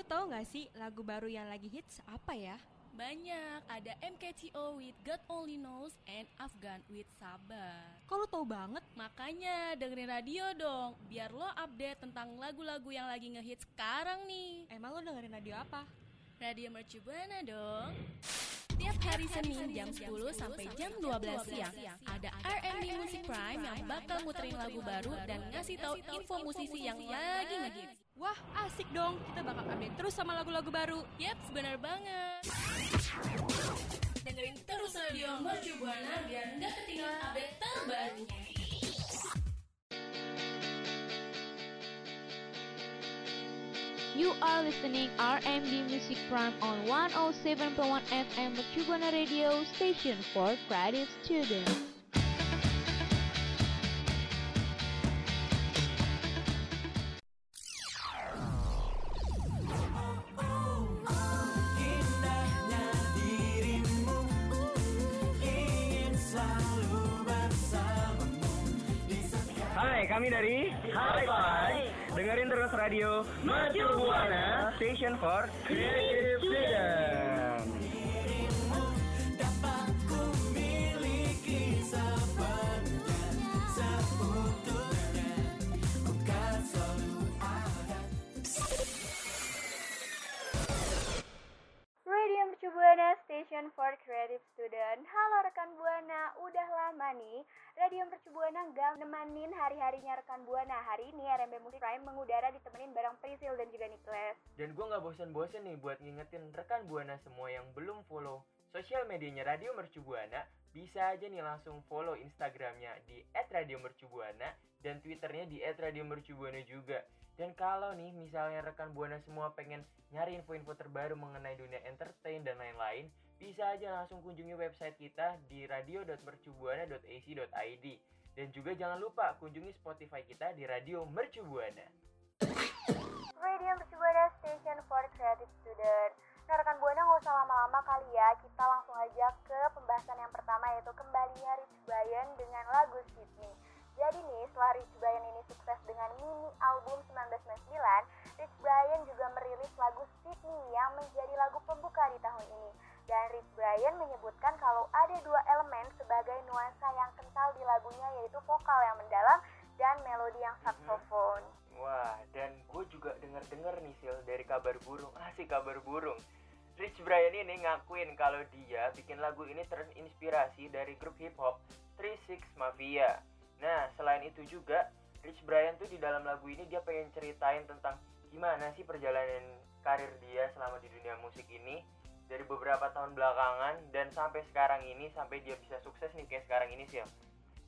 Lu tahu nggak sih lagu baru yang lagi hits apa ya? Banyak, ada MKTO with God Only Knows and Afghan with Sabar. Kok lu tahu banget? Makanya dengerin radio dong, biar lo update tentang lagu-lagu yang lagi ngehits sekarang nih. Emang lu dengerin radio apa? Radio Mercu Buana dong. Tiap hari Senin jam 10 sampai jam 12 siang ada R&B Music Prime yang bakal muterin lagu baru dan ngasih tahu info musisi yang lagi ngehits. Wah, asik dong. Kita bakal update terus sama lagu-lagu baru. Yap, benar banget. Dengerin terus radio Mercu Buana biar nggak ketinggalan update terbarunya. You are listening RMD Music Prime on 107.1 FM Mercubuana Radio Station for Creative Students. Dari Hai Pai. Dengerin terus radio Mercu Buana Station for Creative Freedom. Radio Mercu Buana Station for Creative Student. Halo rekan Buana, udah lama nih Radio Mercu Buana nggak nemanin hari-harinya rekan Buana. Hari ini RMB Musik Prime mengudara ditemenin bareng Prisil dan juga Nicholas. Dan gue nggak bosen-bosen nih buat ngingetin rekan Buana semua yang belum follow sosial medianya Radio Mercu Buana, bisa aja nih langsung follow Instagramnya di @radiomercubuana dan Twitternya di @radiomercubuana juga. Dan kalau nih misalnya rekan Buana semua pengen nyari info-info terbaru mengenai dunia entertain dan lain-lain, bisa aja langsung kunjungi website kita di radio.mercubuana.ac.id. Dan juga jangan lupa kunjungi Spotify kita di Radio Mercu Buana. Radio Mercu Buana Station for Creative Student. Nah rekan Buana nggak usah lama-lama kali ya, kita langsung aja ke pembahasan yang pertama yaitu kembalinya Rich Brian dengan lagu Sydney. Jadi nih, setelah Rich Brian ini sukses dengan mini album 1999, Rich Brian juga merilis lagu Sydney yang Brian menyebutkan kalau ada dua elemen sebagai nuansa yang kental di lagunya yaitu vokal yang mendalam dan melodi yang saksofon. Wah, dan gue juga denger-denger nih Sil dari kabar burung. Asik kabar burung. Rich Brian ini ngakuin kalau dia bikin lagu ini terinspirasi dari grup hip hop 36 Mafia. Nah, selain itu juga Rich Brian tuh di dalam lagu ini dia pengen ceritain tentang gimana sih perjalanan karir dia selama di dunia musik ini dari beberapa tahun belakangan dan sampai sekarang ini sampai dia bisa sukses nih kayak sekarang ini sih.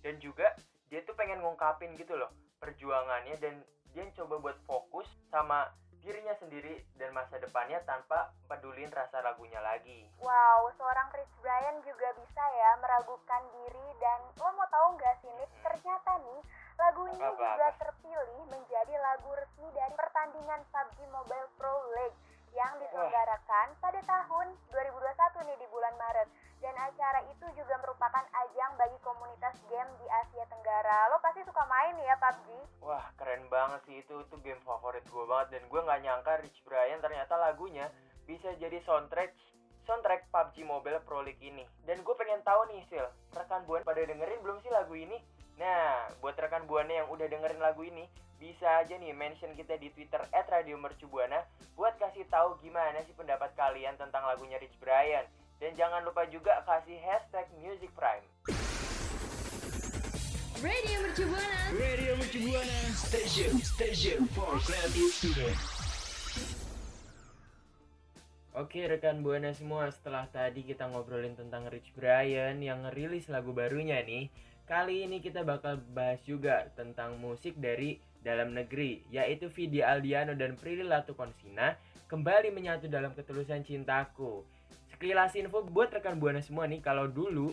Dan juga dia tuh pengen ngungkapin gitu loh perjuangannya dan dia coba buat fokus sama dirinya sendiri dan masa depannya tanpa pedulin rasa lagunya lagi. Wow, seorang Rich Brian juga bisa ya meragukan diri dan lo mau tahu nggak sih Nick? Ternyata nih lagu ini Apa, juga apa? terpilih menjadi lagu resmi dari pertandingan PUBG Mobile Pro League yang diselenggarakan pada tahun acara itu juga merupakan ajang bagi komunitas game di Asia Tenggara. Lo pasti suka main ya PUBG? Wah keren banget sih itu itu game favorit gue banget dan gue nggak nyangka Rich Brian ternyata lagunya bisa jadi soundtrack soundtrack PUBG Mobile Pro League ini. Dan gue pengen tahu nih Sil, rekan buan pada dengerin belum sih lagu ini? Nah, buat rekan buana yang udah dengerin lagu ini, bisa aja nih mention kita di Twitter @radiomercubuana buat kasih tahu gimana sih pendapat kalian tentang lagunya Rich Brian. Dan jangan lupa juga kasih hashtag Music Prime. Radio Mercu Buana. Radio Mercu Buana Station Station for Creative Student Oke rekan Buana semua, setelah tadi kita ngobrolin tentang Rich Brian yang ngerilis lagu barunya nih, kali ini kita bakal bahas juga tentang musik dari dalam negeri, yaitu Vidi Aldiano dan Prilly Latukonsina kembali menyatu dalam ketulusan cintaku. Sekilas info buat rekan Buana semua nih, kalau dulu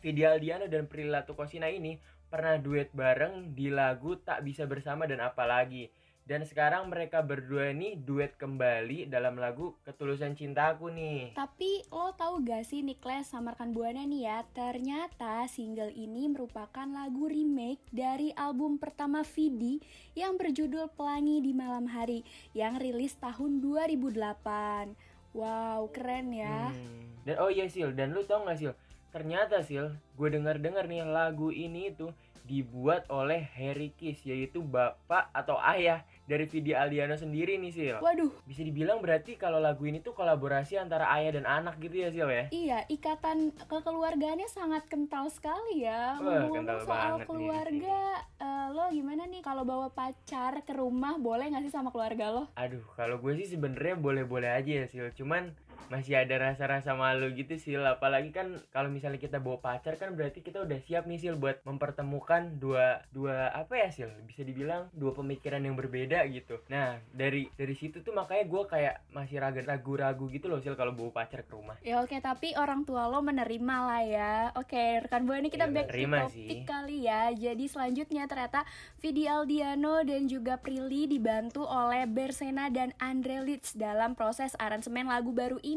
Vidi Aldiano dan Prilly Latukonsina ini pernah duet bareng di lagu Tak Bisa Bersama dan Apalagi. Dan sekarang mereka berdua nih duet kembali dalam lagu Ketulusan Cintaku nih. Tapi lo tahu gak sih Niklas sama rekan Buana nih ya, ternyata single ini merupakan lagu remake dari album pertama Vidi yang berjudul Pelangi di Malam Hari yang rilis tahun 2008. Wow, keren ya. Hmm. Dan oh iya Sil, dan lu tau gak Sil? Ternyata Sil, gue dengar-dengar nih lagu ini tuh dibuat oleh Harry Kiss yaitu bapak atau ayah dari Vidi Aldiano sendiri nih Sil. Waduh, Bisa dibilang berarti kalau lagu ini tuh kolaborasi antara ayah dan anak gitu ya Sil ya? iya ikatan kekeluargaannya sangat kental sekali ya. Wah, Ngomong-ngomong kental soal banget nih keluarga, eh, lo gimana nih kalau bawa pacar ke rumah boleh gak sih sama keluarga lo? Aduh, kalau gue sih sebenarnya boleh-boleh aja ya Sil. Cuman masih ada rasa-rasa malu gitu Sil. Apalagi kan kalau misalnya kita bawa pacar kan berarti kita udah siap nih Sil buat mempertemukan dua dua apa ya Sil? Bisa dibilang dua pemikiran yang berbeda gitu. Nah dari dari situ tuh makanya gue kayak masih ragu- ragu-ragu gitu loh Sil kalau bawa pacar ke rumah. Ya oke, tapi orang tua lo menerima lah ya. Oke, rekan buana kita Iya, back to topik sih. kali ya. Jadi selanjutnya ternyata Vidi Aldiano dan juga Prilly dibantu oleh Bersena dan Andre Litz dalam proses aransemen lagu baru ini.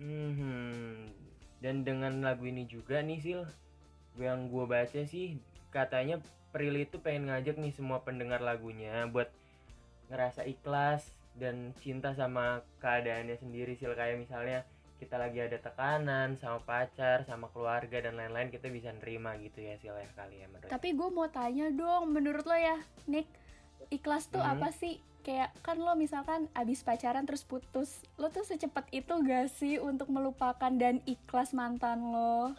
Hmm. Dan dengan lagu ini juga nih Sil, yang gue baca sih katanya Prilly itu pengen ngajak nih semua pendengar lagunya buat ngerasa ikhlas dan cinta sama keadaannya sendiri Sil kayak misalnya kita lagi ada tekanan sama pacar, sama keluarga dan lain-lain kita bisa nerima gitu ya Sil ya kali ya menurut. Tapi gue mau tanya dong, menurut lo ya, Nick, ikhlas tuh Mhm. apa sih? Kayak kan lo misalkan abis pacaran terus putus, lo tuh secepat itu gak sih untuk melupakan dan ikhlas mantan lo?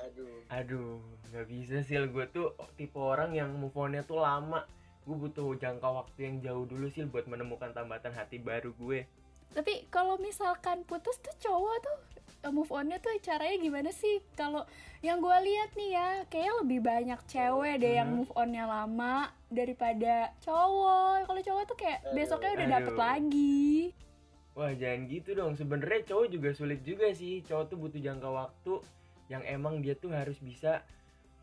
Aduh, nggak bisa Sil gue tuh tipe orang yang move on-nya tuh lama. Gue butuh jangka waktu yang jauh dulu Sil buat menemukan tambatan hati baru gue. Tapi kalau misalkan putus tuh cowok tuh eh, move onnya tuh caranya gimana sih? Kalau yang gue lihat nih ya, kayaknya lebih banyak cewek deh yang Mhm. move onnya lama daripada cowok. Kalau cowok tuh kayak besoknya udah dapet Aduh. lagi. Wah jangan gitu dong. Sebenarnya cowok juga sulit juga sih. Cowok tuh butuh jangka waktu yang emang dia tuh harus bisa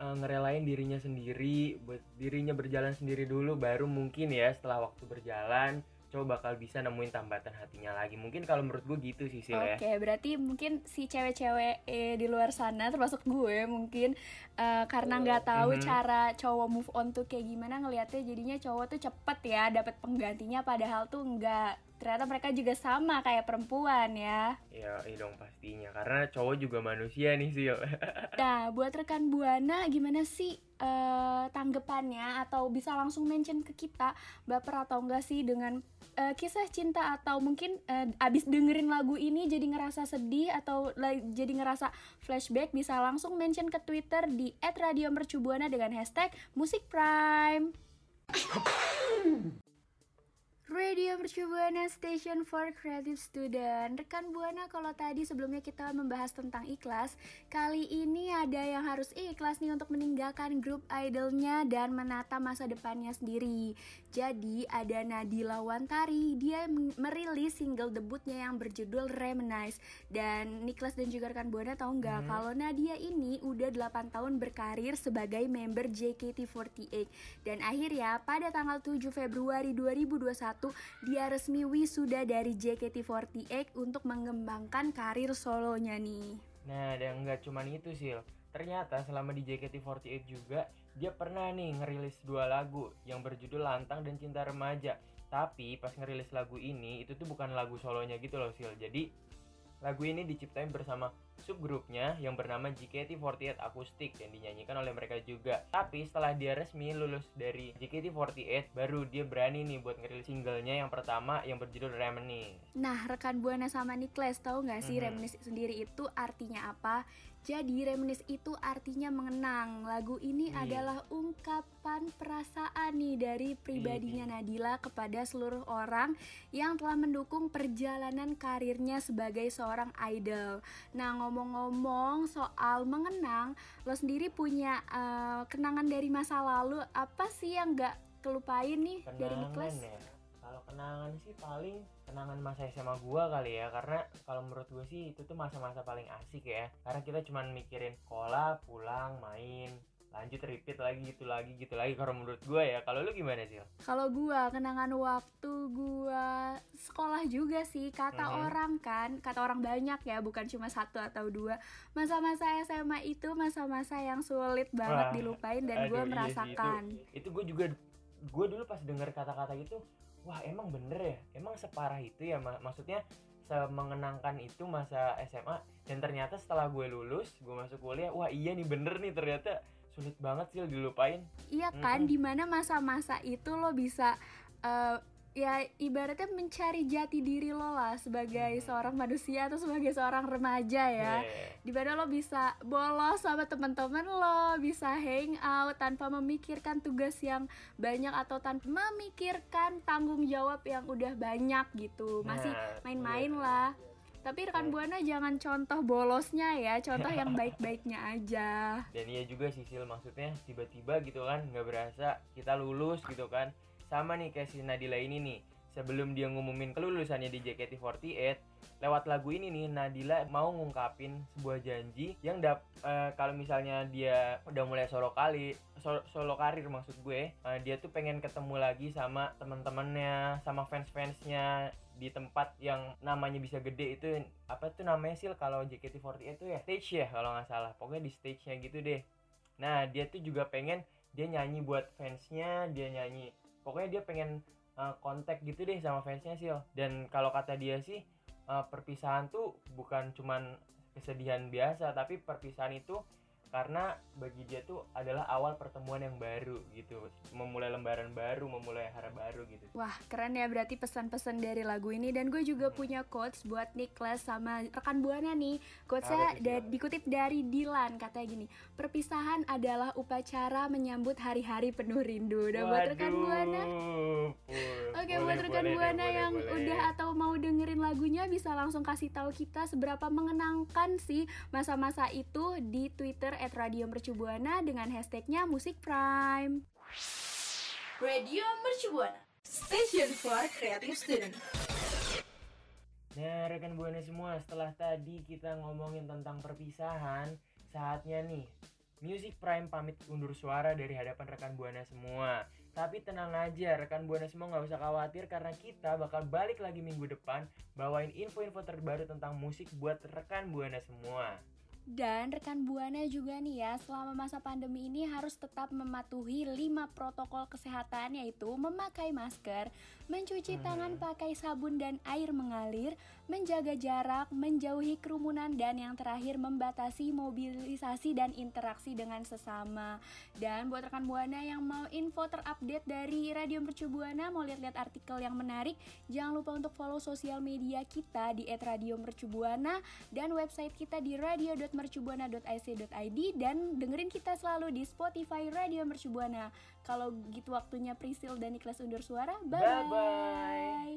uh, ngerelain dirinya sendiri, buat dirinya berjalan sendiri dulu, baru mungkin ya setelah waktu berjalan, cowok bakal bisa nemuin tambatan hatinya lagi. Mungkin kalau menurut gue gitu sih Oke, ya. berarti mungkin si cewek-cewek eh, di luar sana termasuk gue mungkin eh, karena nggak tahu Mhm. cara cowok move on tuh kayak gimana ngelihatnya jadinya cowok tuh cepet ya dapat penggantinya padahal tuh enggak. Ternyata mereka juga sama kayak perempuan ya. Ya, iya dong pastinya. Karena cowok juga manusia nih Sil. Nah, buat rekan Buana gimana sih eh, tanggapannya atau bisa langsung mention ke kita baper atau enggak sih dengan eh, kisah cinta atau mungkin eh, abis dengerin lagu ini jadi ngerasa sedih atau jadi ngerasa flashback bisa langsung mention ke Twitter di @radiomercubuana dengan hashtag Musik Prime. Radio Mercu Buana Station for Creative Student. Rekan Buana kalau tadi sebelumnya kita membahas tentang ikhlas Kali ini ada yang harus ikhlas nih untuk meninggalkan grup idolnya dan menata masa depannya sendiri. Jadi ada Nadila Wantari. Dia merilis single debutnya yang berjudul Reminisce. Dan Niklas dan juga rekan Buana tahu nggak? Hmm. kalau Nadia ini udah 8 tahun berkarir sebagai member JKT48 Dan akhirnya pada tanggal 7 Februari 2021 dia resmi wisuda dari JKT48 untuk mengembangkan karir solonya nih. Nah, dan nggak cuman itu Sil. Ternyata selama di JKT48 juga dia pernah nih ngerilis dua lagu yang berjudul Lantang dan Cinta Remaja. Tapi pas ngerilis lagu ini itu tuh bukan lagu solonya gitu loh Sil. Jadi lagu ini diciptain bersama subgrupnya yang bernama JKT48 Akustik yang dinyanyikan oleh mereka juga. Tapi setelah dia resmi lulus dari JKT48 baru dia berani nih buat ngerilis singlenya yang pertama yang berjudul Reminisce. Nah, rekan Buana sama Niklas tahu nggak sih Mhm. reminisce sendiri itu artinya apa? Jadi reminisce itu artinya mengenang. Lagu ini Wih. adalah ungkapan perasaan nih dari pribadinya Nadila kepada seluruh orang yang telah mendukung perjalanan karirnya sebagai seorang idol. Nah, ngomong-ngomong soal mengenang, lo sendiri punya eh, kenangan dari masa lalu apa sih yang nggak kelupain nih dari kenangan Niklas? ya kalau kenangan sih paling kenangan masa SMA gua kali ya karena kalau menurut gue sih itu tuh masa-masa paling asik ya karena kita cuman mikirin sekolah pulang main lanjut repeat lagi gitu lagi gitu lagi kalau menurut gue ya kalau lu gimana sih Kalau gua kenangan waktu gua sekolah juga sih kata Mhm. orang kan, kata orang banyak ya, bukan cuma satu atau dua. Masa-masa SMA itu masa-masa yang sulit banget Wah, dilupain dan aduh, gua iya sih, merasakan. itu gue juga gue dulu pas denger kata-kata itu wah emang bener ya emang separah itu ya Ma- maksudnya semengenangkan itu masa SMA dan ternyata setelah gue lulus gue masuk kuliah wah iya nih bener nih ternyata sulit banget sih dilupain Iya kan, Mhm. di mana masa-masa itu lo bisa eh, ya ibaratnya mencari jati diri lo lah sebagai seorang manusia atau sebagai seorang remaja ya. Yeah. Di mana lo bisa bolos sama teman-teman lo, bisa hang out tanpa memikirkan tugas yang banyak atau tanpa memikirkan tanggung jawab yang udah banyak gitu. Masih Nah, main-main iya. lah. Tapi rekan buana jangan contoh bolosnya ya, contoh yang baik-baiknya aja. dan iya juga Sisil maksudnya tiba-tiba gitu kan nggak berasa kita lulus gitu kan. Sama nih kayak si Nadila ini nih sebelum dia ngumumin kelulusannya di JKT48 lewat lagu ini nih Nadila mau ngungkapin sebuah janji yang dap eh, kalau misalnya dia udah mulai solo kali solo, solo karir maksud gue eh, dia tuh pengen ketemu lagi sama teman-temannya sama fans-fansnya di tempat yang namanya bisa gede itu apa tuh namanya sih kalau JKT48 itu ya? Stage ya kalau nggak salah. Pokoknya di stage-nya gitu deh. Nah dia tuh juga pengen dia nyanyi buat fansnya dia nyanyi pokoknya dia pengen uh, kontak gitu deh sama fansnya sih dan kalau kata dia sih uh, perpisahan tuh bukan cuman kesedihan biasa tapi perpisahan itu karena bagi dia tuh adalah awal pertemuan yang baru gitu. Memulai lembaran baru memulai hari baru gitu. Wah keren ya berarti pesan-pesan dari lagu ini. Dan gue juga punya quotes buat Niklas sama rekan buana nih. Quotesnya da- dikutip dari Dilan katanya gini perpisahan adalah upacara menyambut hari-hari penuh rindu. Udah buat rekan buana Waduh. Oke Boleh, buat rekan boleh buana boleh, yang boleh. udah atau mau dengerin lagunya bisa langsung kasih tahu kita seberapa mengenangkan sih masa-masa itu di Twitter @radiomercubuana dengan hashtagnya Musik Prime. Radio Mercubuana Station for Creative Student Nah, rekan buana semua, setelah tadi kita ngomongin tentang perpisahan, saatnya nih Music Prime pamit undur suara dari hadapan rekan buana semua. Tapi tenang aja, rekan buana semua nggak usah khawatir karena kita bakal balik lagi minggu depan bawain info-info terbaru tentang musik buat rekan buana semua. Dan rekan Buana juga nih ya, selama masa pandemi ini harus tetap mematuhi 5 protokol kesehatan yaitu memakai masker, mencuci Hmm. tangan pakai sabun dan air mengalir, menjaga jarak, menjauhi kerumunan dan yang terakhir membatasi mobilisasi dan interaksi dengan sesama. Dan buat rekan Buana yang mau info terupdate dari Radio Mercu Buana, mau lihat-lihat artikel yang menarik, jangan lupa untuk follow sosial media kita di @radiomercubuana dan website kita di radio.mercubuana.ic.id dan dengerin kita selalu di Spotify Radio Mercubuana. Kalau gitu waktunya Prisil dan Niklas undur suara. Bye bye.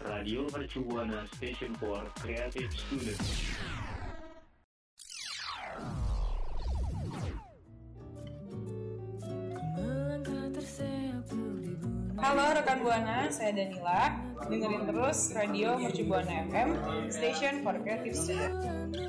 Radio Mercu Buana Station for Creative Students. Halo rekan Buana, saya Danila. Dengerin terus Radio Mercu Buana FM, Station for Creative Student.